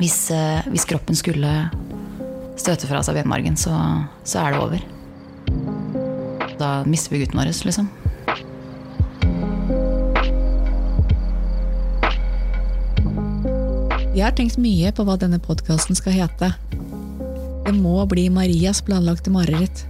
Hvis, eh, hvis kroppen skulle støte fra seg benmargen, så, så er det over. Da mister vi gutten vår, liksom. Jeg har tenkt mye på hva denne podkasten skal hete. Det må bli Marias planlagte mareritt.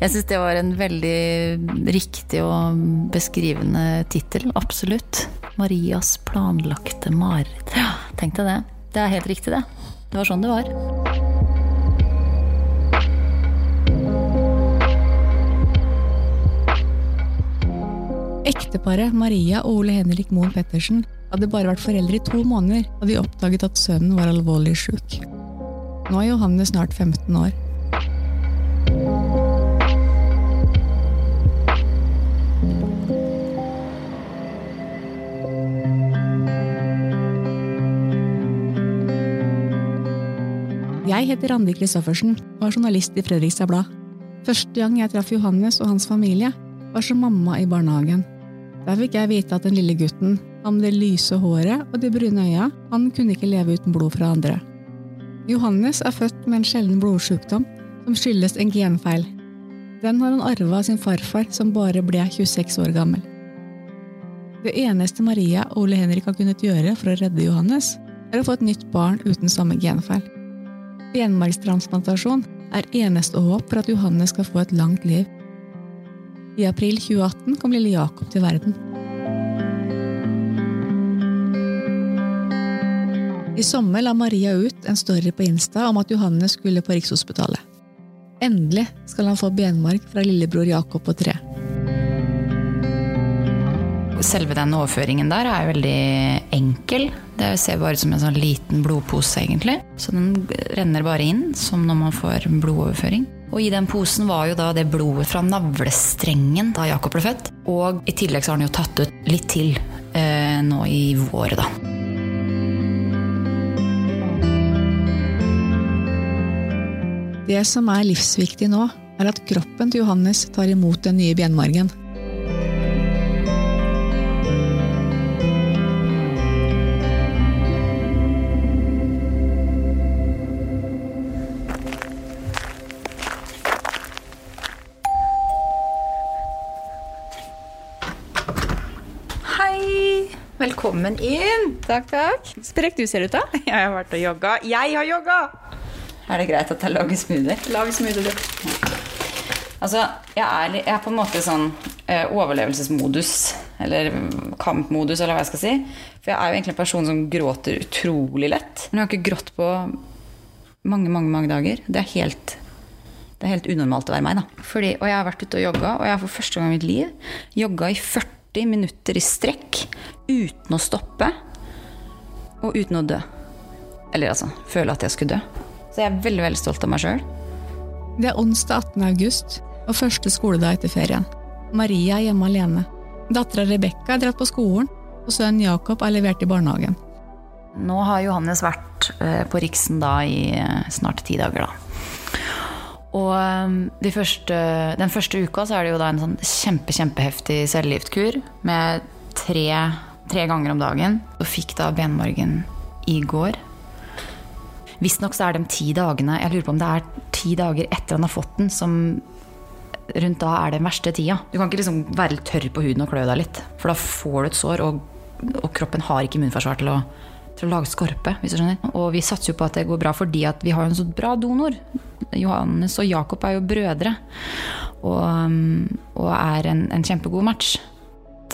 Jeg syns det var en veldig riktig og beskrivende tittel. Absolutt. Marias planlagte mareritt. Tenk deg det. Det er helt riktig, det. Det var sånn det var. Ekteparet Maria og Ole Henrik Moen Pettersen hadde bare vært foreldre i to måneder da de oppdaget at sønnen var alvorlig sjuk. Nå er Johanne snart 15 år. Jeg heter Randi Christoffersen og er journalist i Fredrikstad Blad. Første gang jeg traff Johannes og hans familie, var som mamma i barnehagen. Der fikk jeg vite at den lille gutten, han med det lyse håret og de brune øya, han kunne ikke leve uten blod fra andre. Johannes er født med en sjelden blodsjukdom som skyldes en genfeil. Den har han arva av sin farfar, som bare ble 26 år gammel. Det eneste Maria og Ole Henrik har kunnet gjøre for å redde Johannes, er å få et nytt barn uten samme genfeil. Benmargstransplantasjon er eneste håp for at Johannes skal få et langt liv. I april 2018 kom lille Jakob til verden. I sommer la Maria ut en story på Insta om at Johannes skulle på Rikshospitalet. Endelig skal han få benmarg fra lillebror Jakob på tre. Selve den overføringen der er veldig enkel. Det ser bare ut som en sånn liten blodpose, egentlig. Så den renner bare inn, som når man får blodoverføring. Og i den posen var jo da det blodet fra navlestrengen da Jakob ble født. Og i tillegg så har han jo tatt ut litt til eh, nå i vår, da. Det som er livsviktig nå, er at kroppen til Johannes tar imot den nye benmargen. Takk, takk. Sprek du ser ut da? Jeg har vært og jogga. Jeg har jogga! Er det greit at jeg lager smoothie? Lag smoothie, du. Altså, jeg er, jeg er på en måte sånn eh, overlevelsesmodus, eller kampmodus, eller hva jeg skal si. For jeg er jo egentlig en person som gråter utrolig lett. Men jeg har ikke grått på mange, mange, mange dager. Det er helt, det er helt unormalt å være meg, da. Fordi, og jeg har vært ute og jogga, og jeg har for første gang i mitt liv jogga i 40 minutter i strekk uten å stoppe og uten å dø. Eller altså føle at jeg skulle dø. Så jeg er veldig, veldig stolt av meg sjøl. Det er onsdag 18. august og første skoledag etter ferien. Maria er hjemme alene. Dattera Rebekka er dratt på skolen, og sønnen Jakob er levert i barnehagen. Nå har Johannes vært eh, på Riksen da i eh, snart ti dager, da. Og eh, de første, den første uka så er det jo da en sånn kjempe, kjempeheftig cellegiftkur med tre, tre ganger om dagen. Og fikk da benmargen i går. Visstnok så er de ti dagene Jeg lurer på om det er ti dager etter han har fått den, som rundt da er den verste tida. Du kan ikke liksom være litt tørr på huden og klø deg litt, for da får du et sår, og, og kroppen har ikke immunforsvar til å, til å lage skorpe. hvis du skjønner. Og vi satser jo på at det går bra fordi at vi har en så bra donor. Johannes og Jakob er jo brødre og, og er en, en kjempegod match.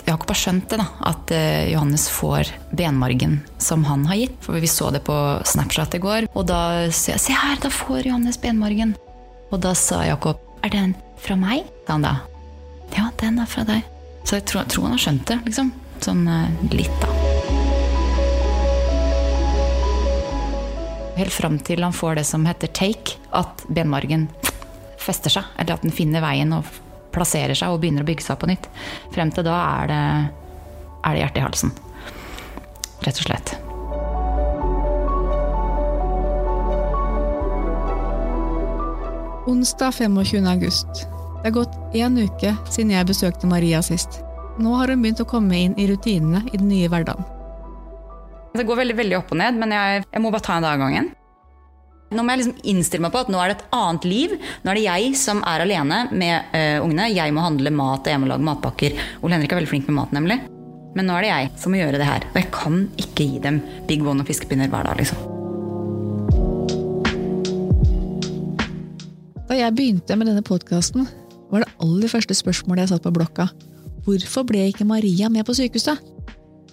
Jakob har skjønt det, da, at eh, Johannes får benmargen som han har gitt. For vi så det på Snapchat i går, og da sier jeg se her, da får Johannes benmargen. Og da sa Jakob er den fra meg? sa han da. Ja, den er fra deg. Så jeg tror, tror han har skjønt det, liksom. Sånn eh, litt, da. Helt fram til han får det som heter take, at benmargen fester seg. Eller at den finner veien og plasserer seg og begynner å bygge seg opp på nytt. Frem til da er det, er det hjertet i halsen. Rett og slett. Onsdag 25. august. Det er gått én uke siden jeg besøkte Maria sist. Nå har hun begynt å komme inn i rutinene i den nye hverdagen. Det går veldig, veldig opp og ned, men jeg, jeg må bare ta en dag av gangen. Nå må jeg liksom innstille meg på at nå er det et annet liv. Nå er det jeg som er alene med uh, ungene. Jeg må handle mat og jeg må lage matpakker. Ole Henrik er veldig flink med mat, nemlig. Men nå er det jeg som må gjøre det her. Og jeg kan ikke gi dem Big One og fiskepinner hver dag, liksom. Da jeg begynte med denne podkasten, var det aller første spørsmålet jeg satt på blokka hvorfor ble ikke Maria med på sykehuset?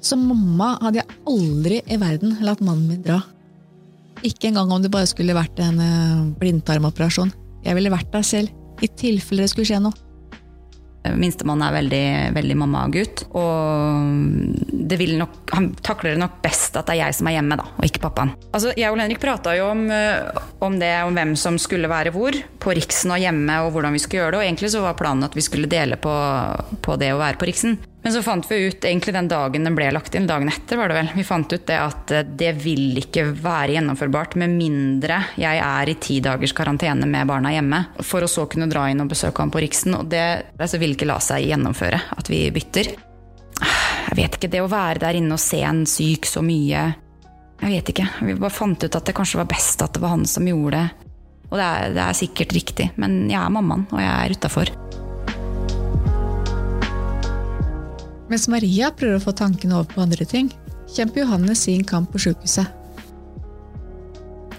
Som mamma hadde jeg aldri i verden latt mannen min dra. Ikke engang om det bare skulle vært en eh, blindtarmoperasjon. Jeg ville vært der selv, i tilfelle det skulle skje noe. Minstemann er veldig, veldig mamma-gutt. Og det vil nok, han takler det nok best at det er jeg som er hjemme, da, og ikke pappaen. Altså, jeg og Henrik prata jo om, eh, om, det, om hvem som skulle være hvor. På Riksen og hjemme, og hvordan vi skulle gjøre det. Og egentlig så var planen at vi skulle dele på, på det å være på Riksen. Men så fant vi ut, egentlig den dagen den ble lagt inn, dagen etter var det vel, vi fant ut det at eh, det vil ikke være gjennomførbart med mindre jeg er i ti dagers karantene med barna hjemme, for å så kunne dra inn og besøke ham på Riksen. Og det altså, vil ikke la seg gjennomføre, at vi bytter. Jeg vet ikke, det å være der inne og se en syk så mye Jeg vet ikke. Vi bare fant ut at det kanskje var best at det var han som gjorde det. Og det er, det er sikkert riktig, men jeg er mammaen, og jeg er utafor. Mens Maria prøver å få tankene over på andre ting, kjemper Johannes sin kamp på sjukehuset.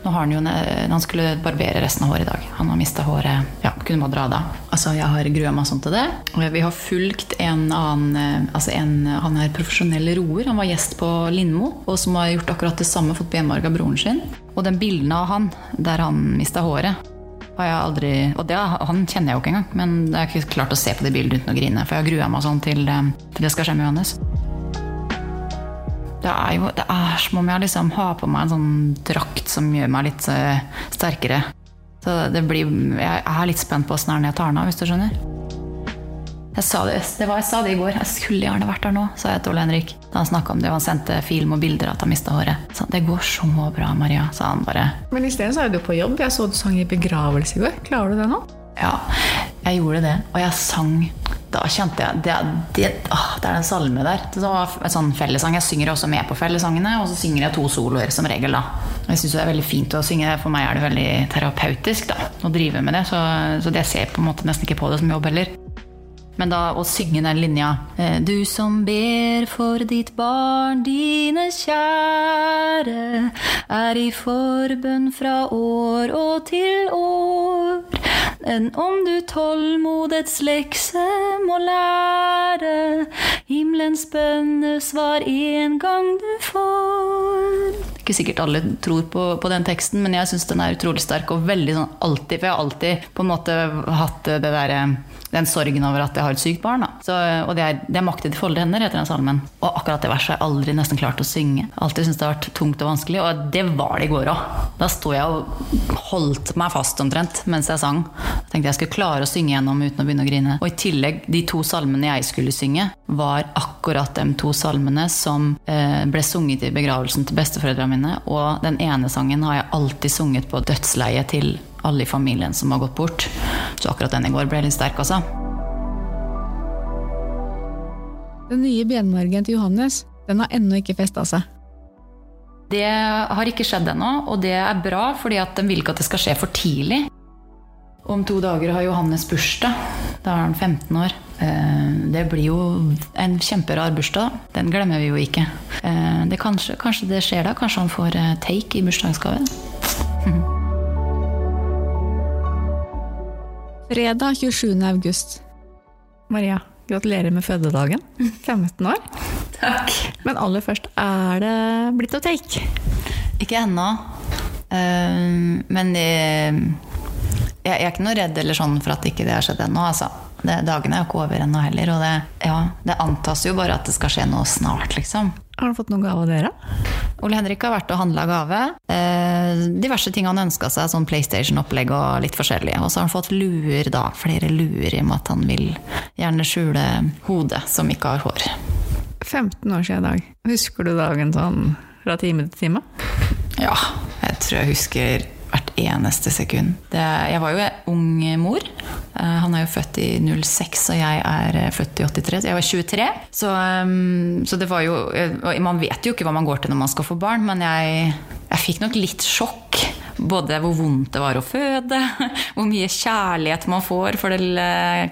Nå har Han jo, han skulle barbere resten av håret i dag. Han har mista håret. Ja, kunne bare dra det Altså, Jeg har grua meg sånn til det. Vi har fulgt en annen altså en, Han er profesjonell roer. Han var gjest på Lindmo, og som har gjort akkurat det samme, fått benmarg av broren sin. Og den bildene av han der han mista håret, har jeg aldri Og det, han kjenner jeg jo ikke engang, men det er ikke klart å se på de bildene uten å grine. For jeg har grua meg sånn til, eh, til det skal skje med Johannes. Det er jo det er som om jeg liksom har på meg en sånn drakt som gjør meg litt uh, sterkere. Så det blir Jeg er litt spent på åssen det er når jeg tar den av, hvis du skjønner. Jeg sa det, det var, jeg sa det i går. Jeg skulle gjerne vært der nå, sa jeg til Ole Henrik. Da han snakka om det, og han sendte film og bilder at han mista håret. Så det går så bra, Maria, sa han bare. Men isteden så er du på jobb. Jeg så du sang i begravelse i går. Klarer du det nå? Ja, jeg gjorde det. Og jeg sang da kjente jeg Det, det, åh, det er den salme der. Det var en sånn fellesang. Jeg synger også med på fellesangene, og så synger jeg to soloer som regel. da. Jeg syns det er veldig fint å synge. For meg er det veldig terapeutisk da, å drive med det. Så, så det ser jeg på en måte nesten ikke på det som jobb heller. Men da å synge den linja eh, Du som ber for ditt barn, dine kjære, er i forbønn fra år og til år. Men om du tålmodets lekse må lære, himmelens bønnesvar en gang du får. Ikke sikkert alle tror på, på den teksten, men jeg syns den er utrolig sterk og veldig sånn alltid For jeg har alltid på en måte hatt det derre den sorgen over at jeg har et sykt barn. Så, og det er, det er 'Maktet til folde hender', heter den salmen. Og akkurat det verset har jeg aldri nesten klart å synge. Alltid syntes det har vært tungt og vanskelig, og det var det i går òg. Da sto jeg og holdt meg fast omtrent mens jeg sang. Jeg tenkte jeg skulle klare å synge gjennom uten å begynne å grine. Og i tillegg, de to salmene jeg skulle synge, var akkurat de to salmene som eh, ble sunget i begravelsen til besteforeldrene mine. Og den ene sangen har jeg alltid sunget på dødsleiet til alle i familien som har gått bort. Så akkurat den i går ble litt sterk, altså. Den nye benmargen til Johannes den har ennå ikke festa seg. Det har ikke skjedd ennå, og det er bra, fordi at de vil ikke at det skal skje for tidlig. Om to dager har Johannes bursdag. Da er han 15 år. Eh, det blir jo en kjemperar bursdag. Den glemmer vi jo ikke. Eh, det kanskje, kanskje, det skjer da. Kanskje han får eh, take i bursdagsgave. Fredag 27. august. Maria, gratulerer med fødedagen. 15 år. Takk. Men aller først, er det blitt noe take? Ikke ennå. Uh, men jeg, jeg, er ikke noe redd eller sånn for at ikke det har skjedd ennå. Altså. Det, dagene er jo ikke over ennå heller. Og det, ja, det antas jo bare at det skal skje noe snart, liksom. Har han fått noen gave av dere? Ole Henrik har vært og handla gave. Eh, diverse ting han ønska seg, sånn PlayStation-opplegg og litt forskjellige. Og så har han fått luer, da. Flere luer i og med at han vil gjerne skjule hodet som ikke har hår. 15 år siden i dag. Husker du dagen sånn fra time til time? Ja, jeg tror jeg husker hvert eneste sekund. Det, jeg var jo ung mor. Eh, han er jo født i 06, og jeg er eh, født i 83. Så jeg var 23. Så, um, så det var jo Man vet jo ikke hva man går til når man skal få barn, men jeg, jeg fikk nok litt sjokk. Både hvor vondt det var å føde, hvor mye kjærlighet man får for den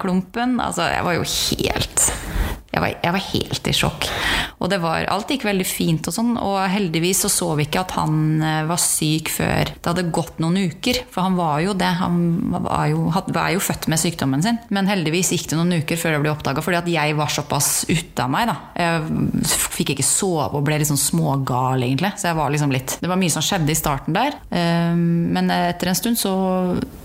klumpen. Altså, jeg var jo helt jeg var, jeg var, helt i sjokk. Og det var, alt gikk veldig fint, og sånn, og heldigvis så så vi ikke at han eh, var syk før det hadde gått noen uker. For han var jo det. Han var jo, var jo født med sykdommen sin. Men heldigvis gikk det noen uker før det ble oppdaga, fordi at jeg var såpass ute av meg. da. Jeg fikk ikke sove og ble litt sånn smågal, egentlig. Så jeg var liksom litt Det var mye som skjedde i starten der. Ehm, men etter en stund så,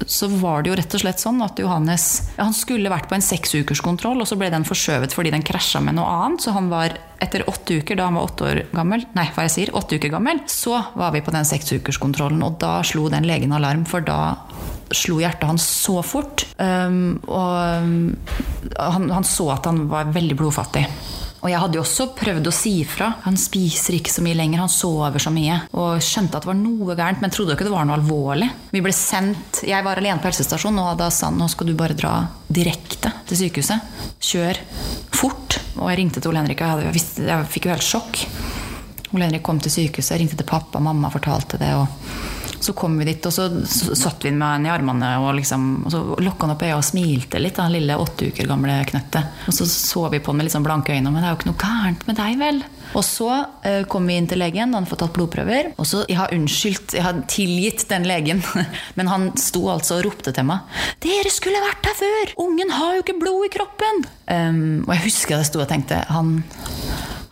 så var det jo rett og slett sånn at Johannes Han skulle vært på en seksukerskontroll, og så ble den forskjøvet fordi den krasjet krasja med noe annet. Så han var etter åtte uker, da han var åtte år gammel, nei, hva jeg sier, åtte uker gammel, så var vi på den seksukerskontrollen. Og da slo den legen alarm, for da slo hjertet hans så fort. Um, og um, han, han så at han var veldig blodfattig. Og jeg hadde jo også prøvd å si ifra. Han spiser ikke så mye lenger, han sover så mye. Og skjønte at det var noe gærent, men trodde ikke det var noe alvorlig. Vi ble sendt, Jeg var alene på helsestasjonen, og da sa han nå skal du bare dra direkte til sykehuset. Kjør fort. Og jeg ringte til Ole Henrik, og jeg, visst, jeg fikk jo helt sjokk. Ole Henrik kom til sykehuset, ringte til pappa, mamma fortalte det. og så kom vi dit, og så, satt vi med henne i armene og, liksom, og så lokka han opp øya og smilte litt, den lille åtte uker gamle knøttet. Og så så vi på han med litt sånn blanke øyne, men det er jo ikke noe gærent med deg, vel? Og så uh, kom vi inn til legen, da han fått tatt blodprøver. Og så, Jeg har unnskyldt, jeg har tilgitt den legen, men han sto altså og ropte til meg 'Dere skulle vært her før! Ungen har jo ikke blod i kroppen!' Um, og jeg husker jeg sto og tenkte han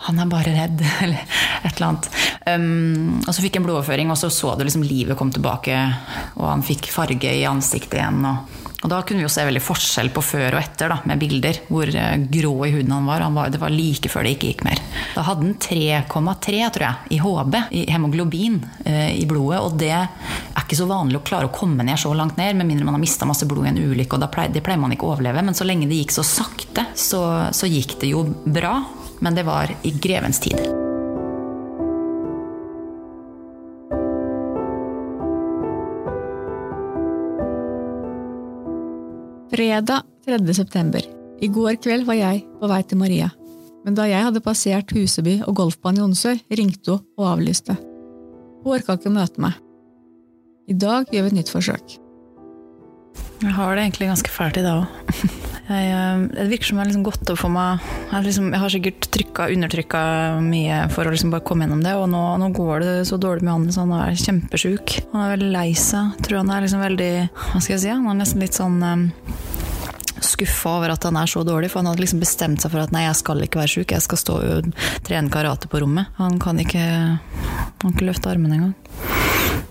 han er bare redd, eller et eller annet. Um, og så fikk jeg en blodoverføring, og så så du liksom livet kom tilbake, og han fikk farge i ansiktet igjen. Og, og da kunne vi jo se veldig forskjell på før og etter, da, med bilder. Hvor uh, grå i huden han var. han var. Det var like før det ikke gikk mer. Da hadde han 3,3, tror jeg, i HB, i hemoglobin, uh, i blodet. Og det er ikke så vanlig å klare å komme ned så langt ned, med mindre man har mista masse blod i en ulykke. og pleier, Det pleier man ikke å overleve. Men så lenge det gikk så sakte, så, så gikk det jo bra men det var i grevens tid. Fredag 3. september. I går kveld var jeg på vei til Maria. Men da jeg hadde passert Huseby og golfbanen i Onsøy, ringte hun og avlyste. Hun orka ikke møte meg. I dag gjør vi et nytt forsøk. Jeg har det egentlig ganske fælt i dag òg. Eh, det virker som jeg har liksom gått opp for meg Jeg, liksom, jeg har sikkert trykka, undertrykka mye for å liksom bare komme gjennom det, og nå, nå, går det så dårlig med han. Han er kjempesjuk. Han er veldig lei seg. Tror han er liksom veldig Hva skal jeg si? Han er nesten litt sånn um, skuffa over at han er så dårlig, for han hadde liksom bestemt seg for at nei, jeg skal ikke være sjuk, jeg skal stå og trene karate på rommet. Han kan ikke, han kan ikke løfte armene engang.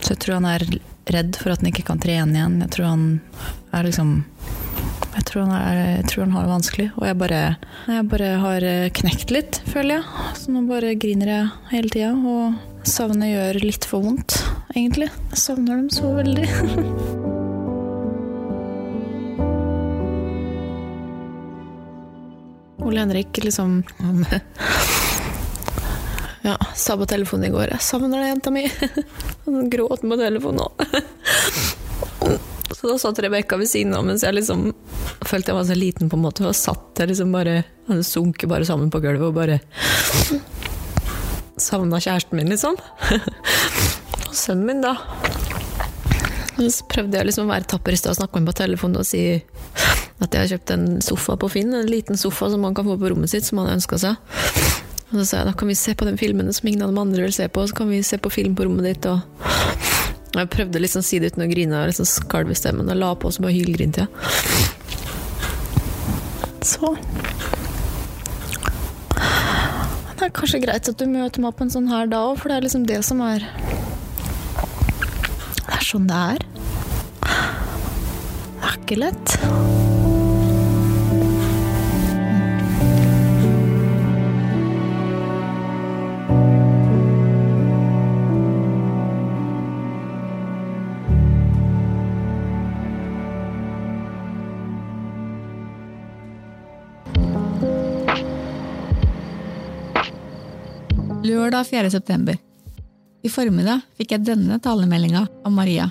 Så jeg tror han er redd for at han ikke kan trene igjen. Jeg tror han er liksom jeg tror, er, jeg tror, han har det vanskelig, og jeg bare, jeg bare har eh, knekt litt, føler jeg. Så nå bare griner jeg hele tida, og savnet gjør litt for vondt, egentlig. Jeg savner dem så veldig. Ole Henrik liksom Ja, sa på telefonen i går 'Jeg savner deg, jenta mi'. Han gråt på telefonen òg. Så da satt Rebekka ved siden av mens jeg liksom følte jeg var så liten, på en måte. Og satt jeg liksom bare Hadde sunket bare sammen på gulvet og bare savna kjæresten min, liksom. og sønnen min, da. Så prøvde jeg liksom å være tapper i stad og snakke med ham på telefonen og si at jeg har kjøpt en sofa på Finn, en liten sofa som man kan få på rommet sitt, som han ønska seg. Og så sa jeg da kan vi se på de filmene som ingen av de andre vil se på, så kan vi se på film på rommet ditt. og jeg prøvde liksom å si det uten å grine og liksom skalv i stemmen og la på, og så bare hylgrinte jeg. Så Det er kanskje greit at du møter meg på en sånn her da òg, for det er liksom det som er Det er sånn det er. Det er ikke lett. Lørdag 4. september. I formiddag fikk jeg denne talemeldinga av Maria.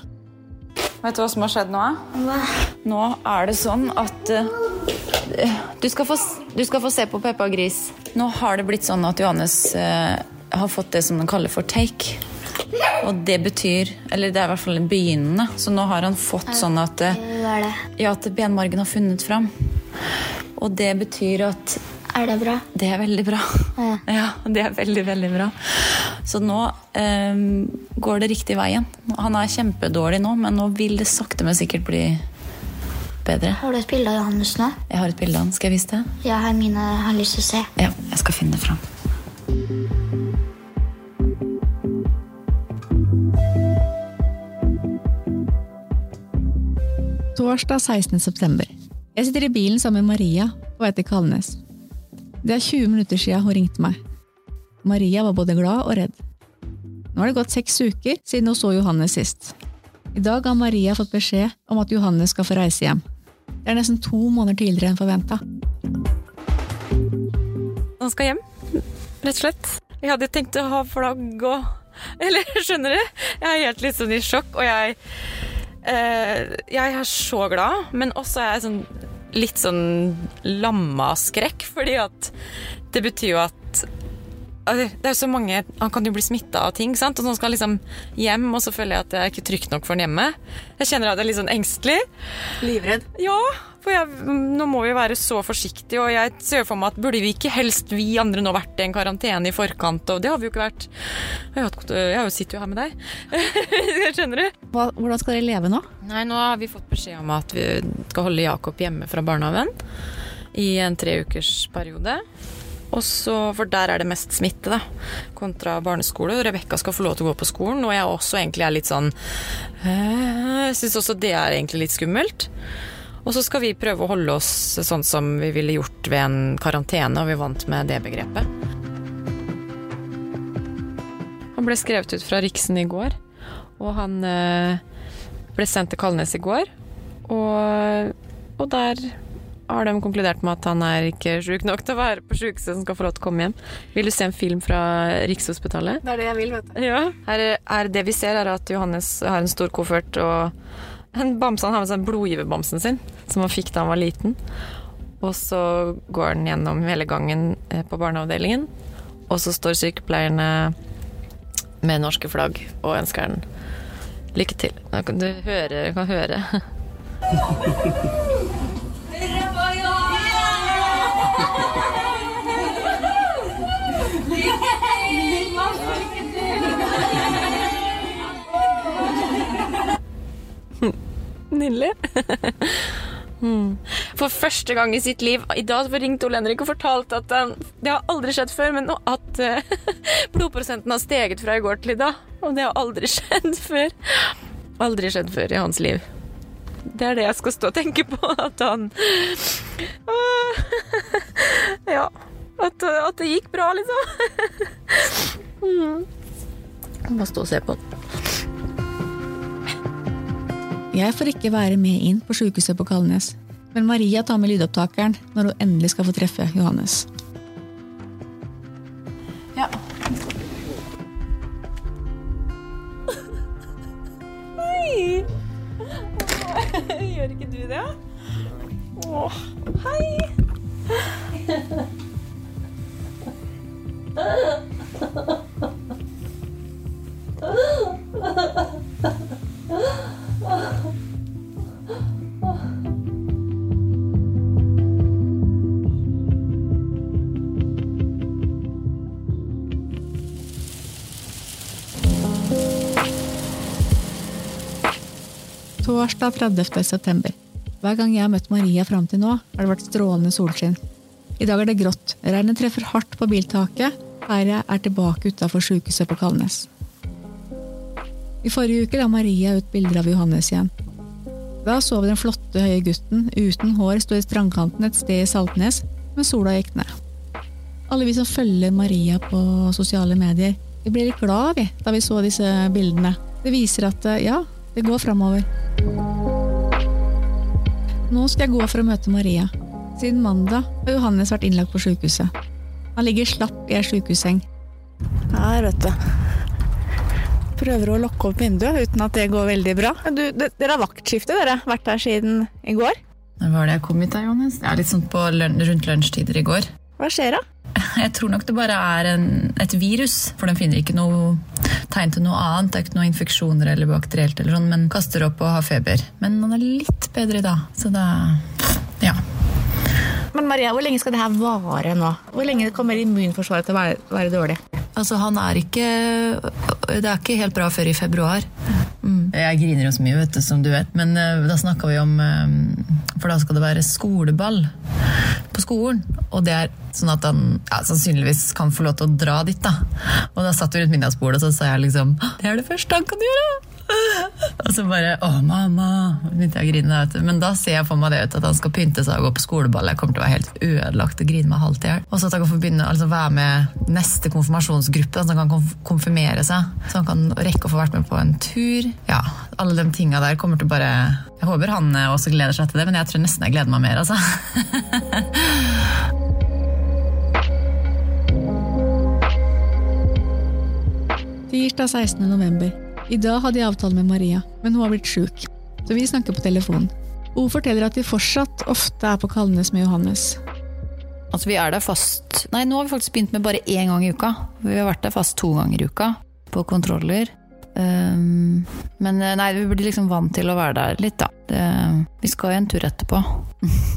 Vet du hva som har skjedd nå? Hva? Nå er det sånn at uh, du, skal få, du skal få se på Peppa Gris. Nå har det blitt sånn at Johannes uh, har fått det som de kaller for take. Og det betyr Eller det er i hvert fall begynnende. Så nå har han fått sånn at, det? ja, at benmargen har funnet fram. Og det betyr at Er det bra? det er veldig bra. Ja. Ja, det er veldig, veldig bra. Så nå eh, går det riktig veien. Han er kjempedårlig nå, men nå vil det sakte, men sikkert bli bedre. Har du et bilde av Johannes nå? Jeg har et bilde av han. Skal jeg vise det? Ja, Hermine har lyst til å se. Ja, jeg skal finne det fram. Torsdag 16. september. Jeg sitter i bilen sammen med Maria på vei til Kalnes. Det er 20 minutter siden hun ringte meg. Maria var både glad og redd. Nå har det gått seks uker siden hun så Johannes sist. I dag har Maria fått beskjed om at Johannes skal få reise hjem. Det er nesten to måneder tidligere enn forventa. Han skal hjem, rett og slett. Jeg hadde tenkt å ha flagg og Eller, skjønner du? Jeg er helt litt sånn i sjokk, og jeg eh, Jeg er så glad, men også er jeg sånn litt sånn lamma skrekk, fordi at det betyr jo at altså, det er så mange Han kan jo bli smitta av ting, sant? og så skal han liksom hjem, og så føler jeg at det er ikke trygt nok for han hjemme. Jeg kjenner at jeg er litt sånn engstelig. Livredd? Ja, for jeg, nå må vi være så forsiktige, og jeg ser for meg at burde vi ikke helst vi andre nå vært i en karantene i forkant, og det har vi jo ikke vært. Jeg, sitter jo her med deg. Skjønner du? Hva, hvordan skal dere leve nå? Nei, nå har vi fått beskjed om at vi skal holde Jakob hjemme fra barnehagen i en treukersperiode. ukers. Og så, For der er det mest smitte, da, kontra barneskole. Rebekka skal få lov til å gå på skolen, og jeg også egentlig er litt sånn øh, Jeg syns også det er egentlig litt skummelt. Og så skal vi prøve å holde oss sånn som vi ville gjort ved en karantene, og vi vant med det begrepet. Han ble skrevet ut fra Riksen i går, og han øh, ble sendt til Kalnes i går. Og, og der har de konkludert med at han er ikke sjuk nok til å være på sjukehuset som skal få lov til å komme hjem. Vil du se en film fra Rikshospitalet? Det er det jeg vil, vet du. Ja. Her er det vi ser, er at Johannes har en stor koffert og en bamse. Han har med seg blodgiverbamsen sin, som han fikk da han var liten. Og så går han gjennom hele gangen eh, på barneavdelingen, og så står sykepleierne med norske flagg og ønsker han lykke til. Du kan du høre, kan høre. Nydelig. Hmm. For første gang i sitt liv I dag ringte Ole Henrik og fortalte at um, det har aldri skjedd før, men at uh, blodprosenten har steget fra i går til i dag. Og det har aldri skjedd før. Aldri skjedd før i hans liv. Det er det jeg skal stå og tenke på. At han uh, Ja. At, at det gikk bra, liksom. Jeg Bare stå og se på den. Jeg får ikke være med inn på sykehuset på Kalnes, men Maria tar med lydopptakeren når hun endelig skal få treffe Johannes. Ja. Hei! Gjør ikke du det? Åh, hei! Torsdag 30. september. Hver gang jeg har møtt Maria fram til nå, har det vært strålende solskinn. I dag er det grått. Regnet treffer hardt på biltaket her jeg er tilbake utafor sykehuset på Kalnes. I forrige uke la Maria ut bilder av Johannes igjen. Da så vi den flotte, høye gutten uten hår stå i strandkanten et sted i Saltnes mens sola gikk ned. Alle vi som følger Maria på sosiale medier, vi ble litt glad vi, da vi så disse bildene. Det viser at eh, ja, det går framover. Nå skal jeg gå for å møte Maria. Siden mandag har Johannes vært innlagt på sykehuset. Han ligger slapp i ei sykehusseng. Her, vet du. Prøver å lokke opp vinduet uten at det går veldig bra. Du, de, dere har vaktskifte, dere. Vært her siden i går. Når var det jeg kom hit da, Johannes? Ja, litt sånn på lun rundt lunsjtider i går. Hva skjer da? Jeg tror nok det bare er en, et virus, for den finner ikke noe tegn til noe annet. Det er ikke noen infeksjoner eller bakterielt, eller sånn, men kaster opp og har feber. Men han er litt bedre i dag, så da Ja. Men Maria, hvor lenge skal det her vare nå? Hvor lenge kommer immunforsvaret til å være, være dårlig? Altså, han er ikke Det er ikke helt bra før i februar. Mm. Jeg griner jo så mye, vet du, som du vet, men uh, da snakka vi om uh, For da skal det være skoleball på skolen. Og det er sånn at han ja, sannsynligvis kan få lov til å dra dit, da. Og da satt vi rundt middagsbordet, og så sa jeg liksom Det er det første han kan gjøre! Og så bare Å, mamma! begynte jeg å grine. Vet du. Men da ser jeg for meg det ut at han skal pynte seg og gå på skoleball. Jeg kommer til å være helt ødelagt og grine meg halvt i hjel. Og så at han kan få begynne altså være med neste konfirmasjonsgruppe, så han kan konf konfirmere seg. Så han kan rekke å få vært med på en tur. Ja, alle de tinga der kommer til bare Jeg håper han også gleder seg til det, men jeg tror nesten jeg gleder meg mer, altså. Tirsdag 16. november. I dag hadde jeg avtale med Maria, men hun har blitt sjuk, så vi snakker på telefon. Hun forteller at de fortsatt ofte er på Kalnes med Johannes. Altså, vi er der fast Nei, nå har vi faktisk begynt med bare én gang i uka. Vi har vært der fast to ganger i uka på kontroller. Um, men nei, vi blir liksom vant til å være der litt, da. Det, vi skal jo en tur etterpå.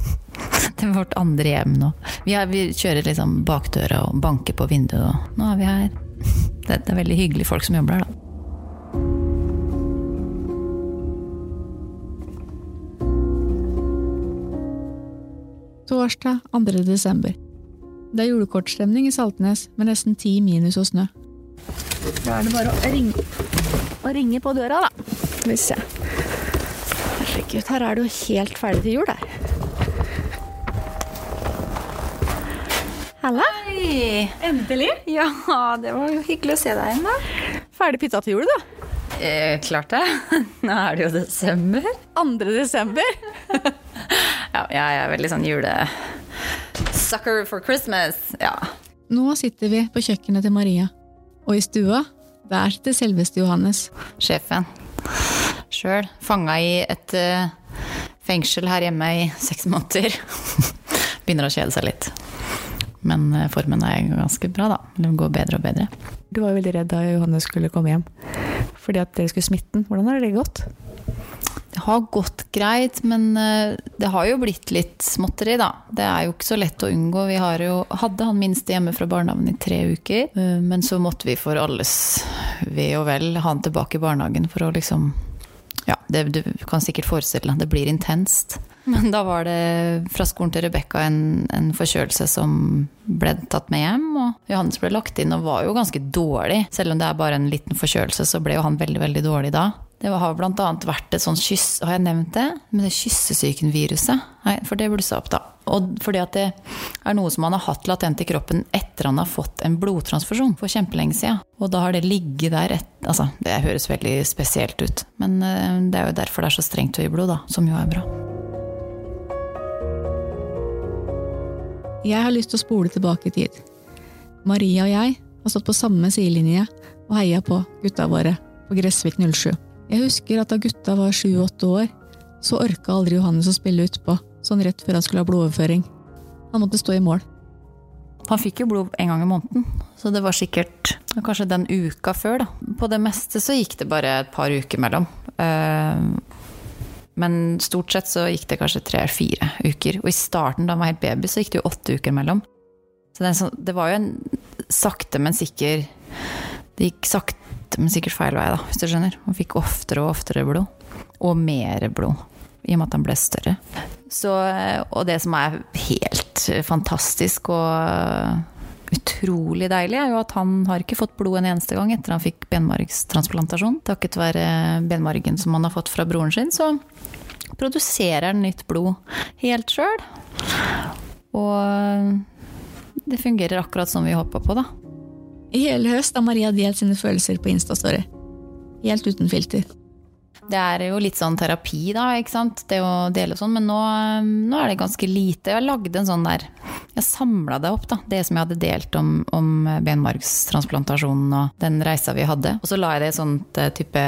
det er vårt andre hjem nå. Vi, er, vi kjører liksom bakdøra og banker på vinduet, og nå er vi her. Det, det er veldig hyggelige folk som jobber her, da. Torsdag 2. desember. Det er julekortstemning i Saltnes med nesten ti minus og snø. Da er det bare å ringe, å ringe på døra, da. Skal vi se. Herregud, her er det jo helt ferdig til jul, her. Halla. Hei! Endelig. Ja, det var jo hyggelig å se deg igjen, da. Ferdig pytta til jul, da. Eh, klart det. Nå er det jo desember. 2. desember. ja, jeg er veldig sånn jule... Sucker for Christmas. Ja. Nå sitter vi på kjøkkenet til Maria, og i stua, der sitter selveste Johannes. Sjefen. Sjøl. Fanga i et uh, fengsel her hjemme i seks måneder. Begynner å kjede seg litt. Men uh, formen er ganske bra, da. Det går bedre og bedre. Du var veldig redd da Johannes skulle komme hjem fordi at dere skulle smitte den. Hvordan har det gått? Det har gått greit, men uh, det har jo blitt litt småtteri, da. Det er jo ikke så lett å unngå. Vi jo, hadde han minste hjemme fra barnehagen i tre uker. Uh, men så måtte vi for alles ve og vel ha han tilbake i barnehagen for å liksom Ja, det, du kan sikkert forestille deg, det blir intenst. Men da var det fra skolen til Rebekka en, en, forkjølelse som ble tatt med hjem. Og Johannes ble lagt inn og var jo ganske dårlig. Selv om det er bare en liten forkjølelse, så ble jo han veldig, veldig dårlig da. Det har annet vært et sånt kyss Har jeg nevnt det? Men det kyssesyken-viruset. For det blussa opp, da. Og fordi at det er noe som han har hatt latent i kroppen etter han har fått en blodtransfusjon for kjempelenge siden. Og da har det ligget der et, Altså, det høres veldig spesielt ut. Men eh, det er jo derfor det er så strengt høyblod, da. Som jo er bra. Jeg har lyst til å spole tilbake i tid. Maria og jeg har stått på samme sidelinje og heia på gutta våre på Gressvik 07. Jeg husker at da gutta var sju–åtte år, så orka aldri Johannes å spille utpå, sånn rett før han skulle ha blodoverføring. Han måtte stå i mål. Han fikk jo blod en gang i måneden, så det var sikkert kanskje den uka før, da. På det meste så gikk det bare et par uker mellom. Uh, men stort sett så gikk det kanskje tre-fire uker. Og i starten, da han var helt baby, så gikk det jo åtte uker mellom. Så sånn, det var jo en sakte, men sikker Det gikk sakte, men sikkert feil vei, da, hvis du skjønner. Han fikk oftere og oftere blod. Og mer blod. I og med at han ble større. Så, og det som er helt fantastisk og utrolig deilig, er jo at han har ikke fått blod en eneste gang etter han fikk benmargstransplantasjon. Takket være benmargen som han har fått fra broren sin, så produserer han nytt blod helt sjøl. Og det fungerer akkurat som vi håpa på, da. I hele høst har Maria delt sine følelser på Instastory. Helt uten filter. Det er jo litt sånn terapi, da, ikke sant. Det å dele sånn. Men nå, nå er det ganske lite. Jeg lagde en sånn der jeg samla det opp, da. Det som jeg hadde delt om, om benmargstransplantasjonen og den reisa vi hadde. Og så la jeg det i sånt eh, type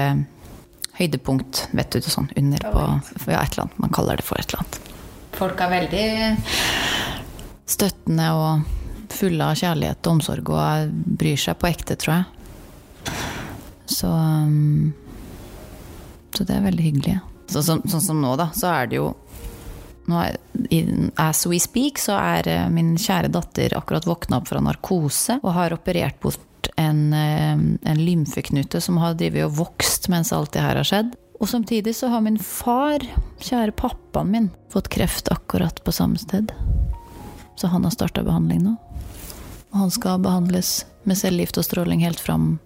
høydepunkt, vet du, sånn under på Ja, et eller annet. Man kaller det for et eller annet. Folk er veldig støttende og fulle av kjærlighet og omsorg og bryr seg på ekte, tror jeg. Så um, Så det er veldig hyggelig. Sånn som, sånn som nå, da, så er det jo nå er, As we speak, så er eh, min kjære datter akkurat våkna opp fra narkose og har operert bort en, eh, en lymfeknute som har drevet og vokst mens alt det her har skjedd. Og samtidig så har min far, kjære pappaen min, fått kreft akkurat på samme sted. Så han har starta behandling nå. Og han skal behandles med cellegift og stråling helt fram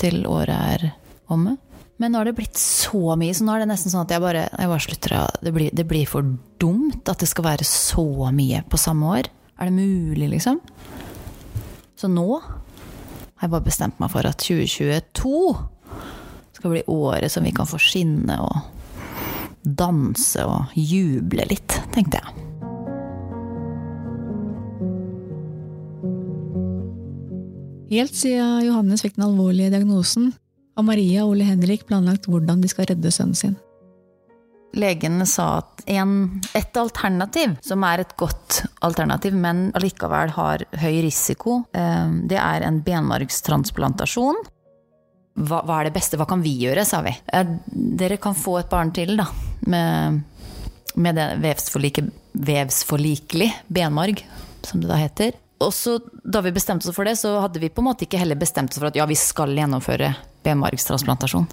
til året er omme. Men nå har det blitt så mye, så nå er det nesten sånn at jeg bare, jeg bare slutter det det blir for dumt at det skal være så mye på samme år. Er det mulig, liksom? Så nå har jeg bare bestemt meg for at 2022 skal bli året som vi kan få skinne og danse og juble litt, tenkte jeg. Helt siden Johannes fikk den alvorlige diagnosen, har Maria og Ole Henrik planlagt hvordan de skal redde sønnen sin. Legene sa at en, et alternativ, som er et godt alternativ, men allikevel har høy risiko, eh, det er en benmargstransplantasjon. Hva, hva, er det beste, hva kan vi gjøre, sa vi. Dere kan få et barn til, da. Med, med det vevsforlikelig benmarg, som det da heter. Og så da vi bestemte oss for det, så hadde vi på en måte ikke heller bestemt oss for at ja, vi skal gjennomføre benmargstransplantasjon.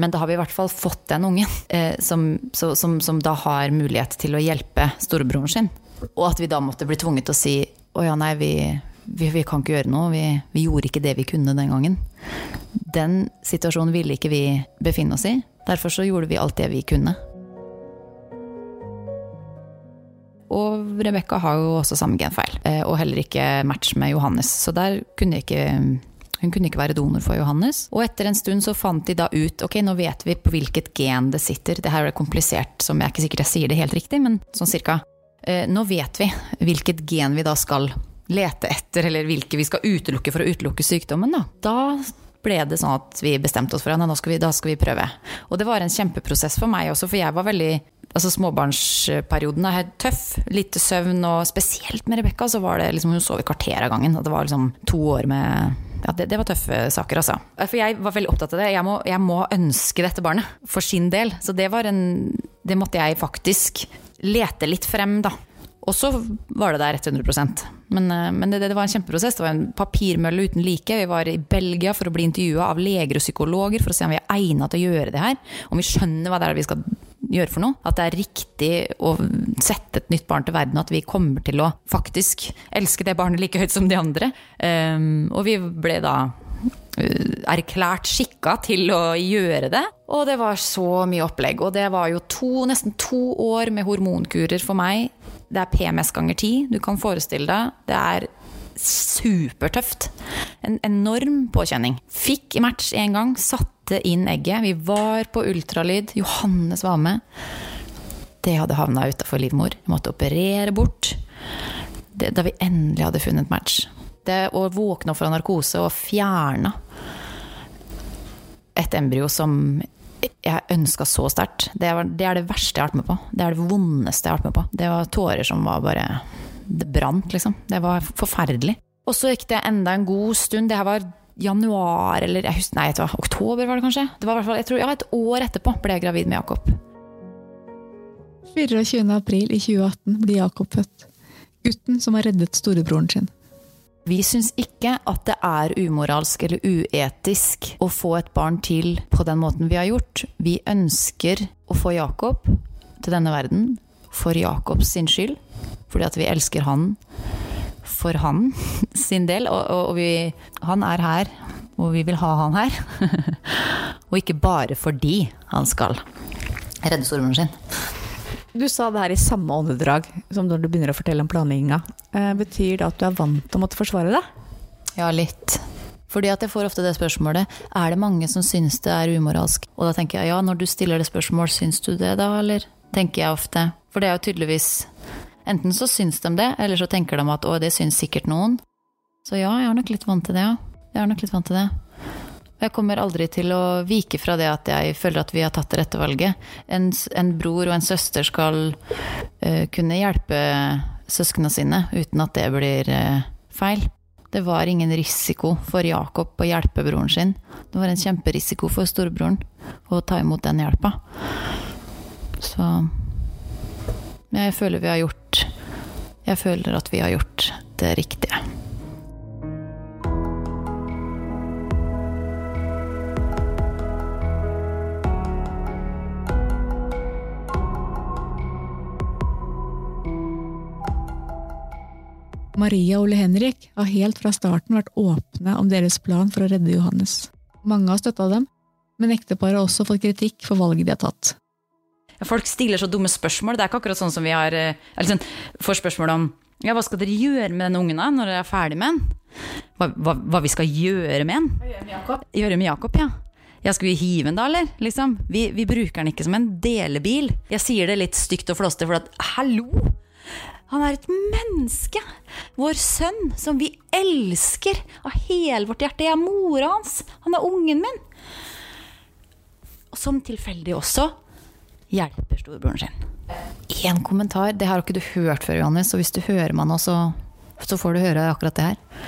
Men da har vi i hvert fall fått den ungen eh, som, så, som, som, da har mulighet til å hjelpe storebroren sin. Og at vi da måtte bli tvunget til å si å ja, nei, vi, vi, vi kan ikke gjøre noe. Vi, vi, gjorde ikke det vi kunne den gangen. Den situasjonen ville ikke vi befinne oss i. Derfor så gjorde vi alt det vi kunne. Rebekka har jo også samme genfeil, eh, og heller ikke match med Johannes. Så der kunne ikke hun kunne ikke være donor for Johannes. Og etter en stund så fant de da ut ok, nå vet vi på hvilket gen det sitter. Det her er komplisert, som jeg er ikke sikkert jeg sier det helt riktig, men sånn cirka. Eh, nå vet vi hvilket gen vi da skal lete etter, eller hvilke vi skal utelukke for å utelukke sykdommen. Da, da ble det sånn at vi bestemte oss for at nå skal, vi, da skal vi prøve. Og det var en kjempeprosess for meg også, for jeg var veldig altså Småbarnsperioden er helt tøff. Lite søvn, og spesielt med Rebekka så var det liksom Hun sov i kvarter av gangen. Og det var liksom to år med ja, det, det, var tøffe saker, altså. For jeg var veldig opptatt av det. Jeg må, jeg må ønske dette barnet for sin del. Så det var en Det måtte jeg faktisk lete litt frem, da. Og så var det der 100% Men, eh, men det, det, var en kjempeprosess. Det var en papirmølle uten like. Vi var i Belgia for å bli intervjua av leger og psykologer for å se om vi er egna til å gjøre det her. Om vi skjønner hva det er vi skal gjøre for noe. At det er riktig å sette et nytt barn til verden, at vi kommer til å faktisk elske det barnet like høyt som de andre. Um, og vi ble da uh, erklært skikka til å gjøre det. Og det var så mye opplegg. Og det var jo to, nesten to år med hormonkurer for meg. Det er PMS ganger ti. Du kan forestille deg. Det er supertøft. En enorm påkjenning. Fikk match én gang, satte inn egget. Vi var på ultralyd. Johannes var med. Det hadde havna utafor livmor. Vi måtte operere bort. Det, da vi endelig hadde funnet match. Det å våkne opp fra narkose og fjerne et embryo som jeg ønska så sterkt. Det, det, er det verste jeg har vært med på. Det er det vondeste jeg har vært med på. Det var tårer som var bare det brant, liksom. Det var forferdelig. Og så gikk det enda en god stund. Det her var januar eller jeg husker, Nei, vet du oktober var det kanskje? Det var i hvert fall, jeg tror, ja, Et år etterpå ble jeg gravid med Jakob. 24. april i 2018 blir Jakob født. Gutten som har reddet storebroren sin. Vi syns ikke at det er umoralsk eller uetisk å få et barn til på den måten vi har gjort. Vi ønsker å få Jakob til denne verden for Jakobs sin skyld fordi at vi elsker han for han sin del. Og, og, og vi, han er her, og vi vil ha han her. og ikke bare fordi han skal redde stormoren sin. Du sa det her i samme åndedrag som når du begynner å fortelle om planlegginga. Eh, betyr det at du er vant til å måtte forsvare det? Ja, litt. Fordi at jeg får ofte det spørsmålet er det mange som syns det er umoralsk. Og da tenker jeg ja, når du stiller det spørsmål, syns du det da, eller? Tenker jeg ofte. For det er jo tydeligvis Enten så syns de det, eller så tenker de at å, det syns sikkert noen. Så ja, jeg er nok litt vant til det, ja. Jeg er nok litt vant til det. Jeg kommer aldri til å vike fra det at jeg føler at vi har tatt det rette valget. En, en bror og en søster skal uh, kunne hjelpe søsknene sine uten at det blir uh, feil. Det var ingen risiko for Jakob å hjelpe broren sin. Det var en kjemperisiko for storebroren å ta imot den hjelpa. Så jeg føler vi har gjort Jeg føler at vi har gjort det riktige. Maria og Ole Henrik har helt fra starten vært åpne om deres plan for å redde Johannes. Mange har støtta dem, men ekteparet har også fått kritikk for valget de har tatt. Folk stiller så dumme spørsmål. Det er ikke akkurat sånn som vi har eller sånn, får spørsmål om ja, hva skal dere gjøre med den ungen da, når dere er ferdig med den? Hva, hva, hva vi skal gjøre med den? Gjøre med Jakob, ja. Ja, skal vi hive den da, eller? Liksom. Vi, vi, bruker den ikke som en delebil. Jeg sier det litt stygt og flåste, for at hallo! Han er et menneske! Vår sønn, som vi elsker av hele vårt hjerte. Jeg er mora hans. Han er ungen min. Og som tilfeldig også hjelper storebroren sin. Én kommentar, det har ikke du hørt før, Johannes, og hvis du hører meg nå, så, så får du høre akkurat det her.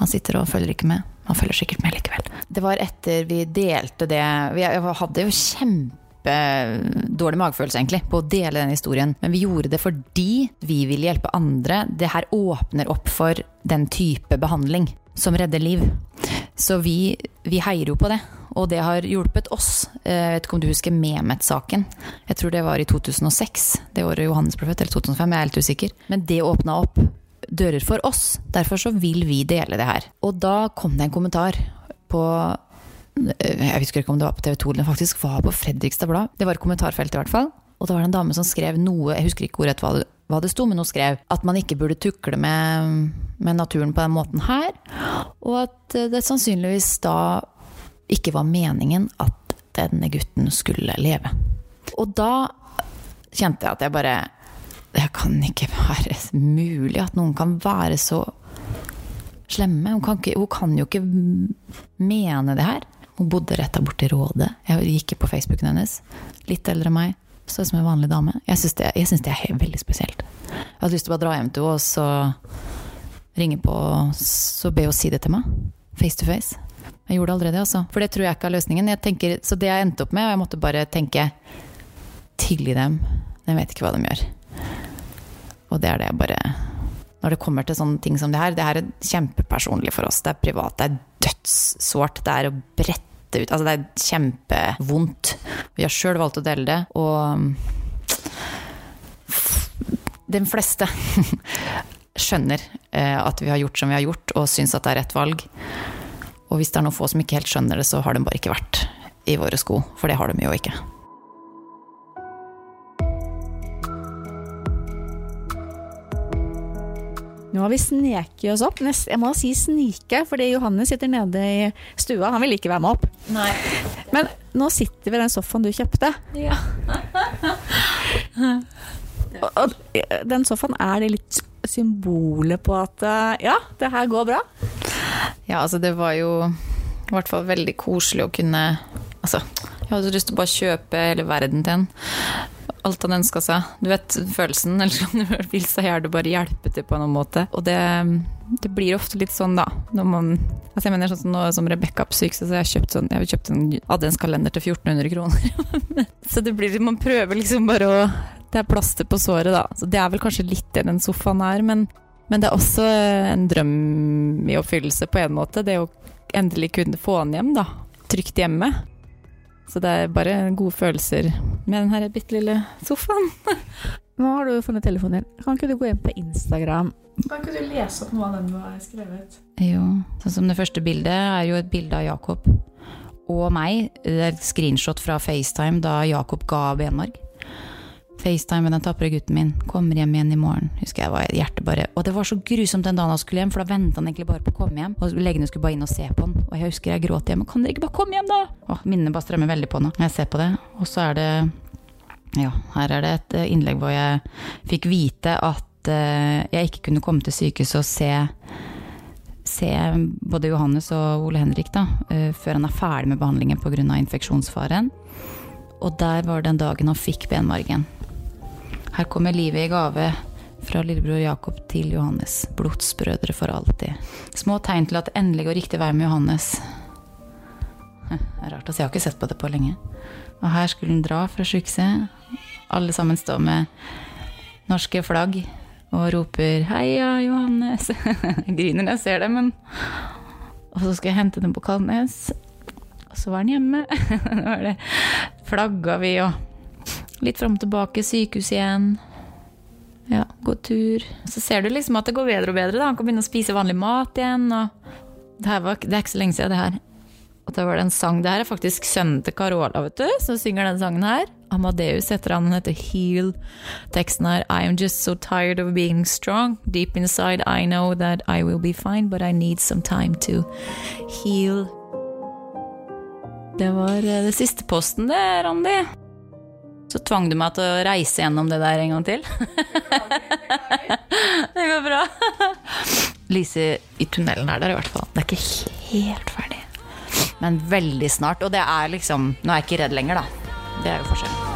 Han sitter og følger ikke med. Han følger sikkert med likevel. Det var etter vi delte det Vi hadde jo kjempedårlig magefølelse, egentlig, på å dele den historien. Men vi gjorde det fordi vi ville hjelpe andre. Det her åpner opp for den type behandling som redder liv. Så vi, vi heier jo på det. Og det har hjulpet oss. Eh, jeg vet ikke om du husker Mehmet-saken. Jeg tror det var i 2006, det året Johannes ble født, eller 2005, jeg er helt usikker. Men det åpna opp dører for oss. Derfor så vil vi dele det her. Og da kom det en kommentar på eh, Jeg husker ikke om det var på TV 2 eller faktisk var på Fredrikstad Blad. Det var et kommentarfelt i hvert fall. Og da var det en dame som skrev noe, jeg husker ikke ordrett hva, hva det sto, men hun skrev at man ikke burde tukle med, med naturen på den måten her. Og at det sannsynligvis da ikke var meningen at denne gutten skulle leve. Og da kjente jeg at jeg bare Det kan ikke være mulig at noen kan være så slemme. Hun kan, ikke, hun kan jo ikke mene det her. Hun bodde rett der borte i Rådet. Jeg gikk på Facebooken hennes. Litt eldre enn meg. Så ut som en vanlig dame. Jeg syns det, det, er veldig spesielt. Jeg hadde lyst til å bare dra hjem til henne og så ringe på så be henne si det til meg. Face to face. Jeg gjorde aldri det, altså. For det tror jeg ikke er løsningen. Tenker, så det jeg endte opp med, og jeg måtte bare tenke Tilgi dem. De vet ikke hva de gjør. Og det er det jeg bare Når det kommer til sånne ting som det her, det her er kjempepersonlig for oss. Det er privat. Det er dødssårt. Det er å brette ut Altså, det er kjempevondt. Vi har sjøl valgt å dele det, og den fleste skjønner eh, at vi har gjort som vi har gjort, og syns at det er rett valg. Og hvis det er noen få som ikke helt skjønner det, så har de bare ikke vært i våre sko. For det har de jo ikke. Nå har vi sneket oss opp. Jeg må si snike, fordi Johannes sitter nede i stua. Han vil ikke være med opp. Nei. Men nå sitter vi i den sofaen du kjøpte. Ja. og den sofaen, er det litt symbolet på at ja, det her går bra? Ja, altså det var jo i hvert fall veldig koselig å kunne Altså, jeg hadde lyst til å bare kjøpe hele verden til en. Alt han ønska seg. Du vet følelsen, eller om du vil, så gjør du bare hjelpe til på noen måte. Og det, det, blir ofte litt sånn, da. Når man altså jeg mener sånn som nå som Rebekka på sykehuset, så jeg kjøpt sånn, jeg kjøpt en adventskalender til 1400 kroner. så det blir Man prøver liksom bare å Det er plaster på såret, da. Så det er vel kanskje litt det den sofaen er, men men det er også en drøm i oppfyllelse på en måte. Det å endelig kunne få han hjem, da. Trygt hjemme. Så det er bare gode følelser med den her bitte lille sofaen. Nå har du funnet telefonen din. Kan ikke du gå inn på Instagram? Kan ikke du lese opp noe av den du har skrevet? Jo. Sånn som det første bildet er jo et bilde av Jakob og meg. Det er et screenshot fra FaceTime da Jakob ga benmarg. FaceTime med den tapre gutten min. Kommer hjem igjen i morgen. Husker jeg var hjertet bare Og det var så grusomt den dagen han skulle hjem, for da venta han egentlig bare på å komme hjem. Og legene skulle bare inn og se på han. Og jeg husker jeg gråt hjemme. Kan dere ikke bare komme hjem, da? Åh, minnene bare strømmer veldig på nå jeg ser på det. Og så er det Ja, her er det et innlegg hvor jeg fikk vite at eh, jeg ikke kunne komme til sykehuset og se, se både Johannes og Ole Henrik da, eh, før han er ferdig med behandlingen pga. infeksjonsfaren. Og der var den dagen han fikk benmargen. Her kommer livet i gave fra lillebror Jakob til Johannes. Blodsbrødre for alltid. Små tegn til at det endelig går riktig vei med Johannes. Det er rart, altså. Jeg har ikke sett på det på lenge. Og her skulle han dra fra sjukehuset. Alle sammen står med norske flagg og roper 'Heia, Johannes'. Jeg griner når jeg ser det, men Og så skal jeg hente dem på Kalnes. Og så var han hjemme. Da var det flagga vi og litt fram og tilbake, sykehus igjen. Ja, gå tur. Så ser du liksom at det går bedre og bedre. da. Han kan begynne å spise vanlig mat igjen. Det, var, det er ikke så lenge siden, det her. Og da var det en sang. Det her er faktisk sønnen til Carola, vet du, som synger den sangen her. Amadeus heter han. Han heter Heal. Teksten er I am just so tired of being strong. Deep inside I know that I will be fine, but I need some time to heal. Det var eh, det siste posten, det, Randi. Så tvang du meg til å reise gjennom det der en gang til. det går bra. Lise i tunnelen er der i hvert fall. Det er ikke helt ferdig. Men veldig snart. Og det er liksom Nå er jeg ikke redd lenger, da. Det er jo forskjellen.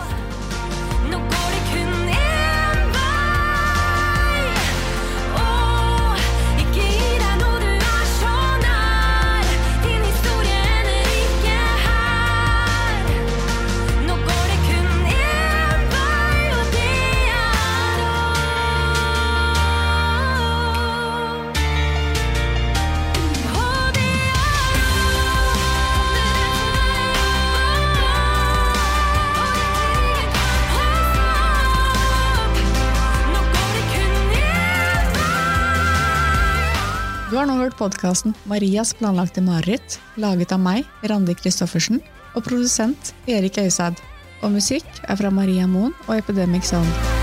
Du har nå hørt podkasten Marias planlagte mareritt, laget av meg, Randi Christoffersen, og produsent Erik Øysæd. Og musikk er fra Maria Moen og Epidemic Sound.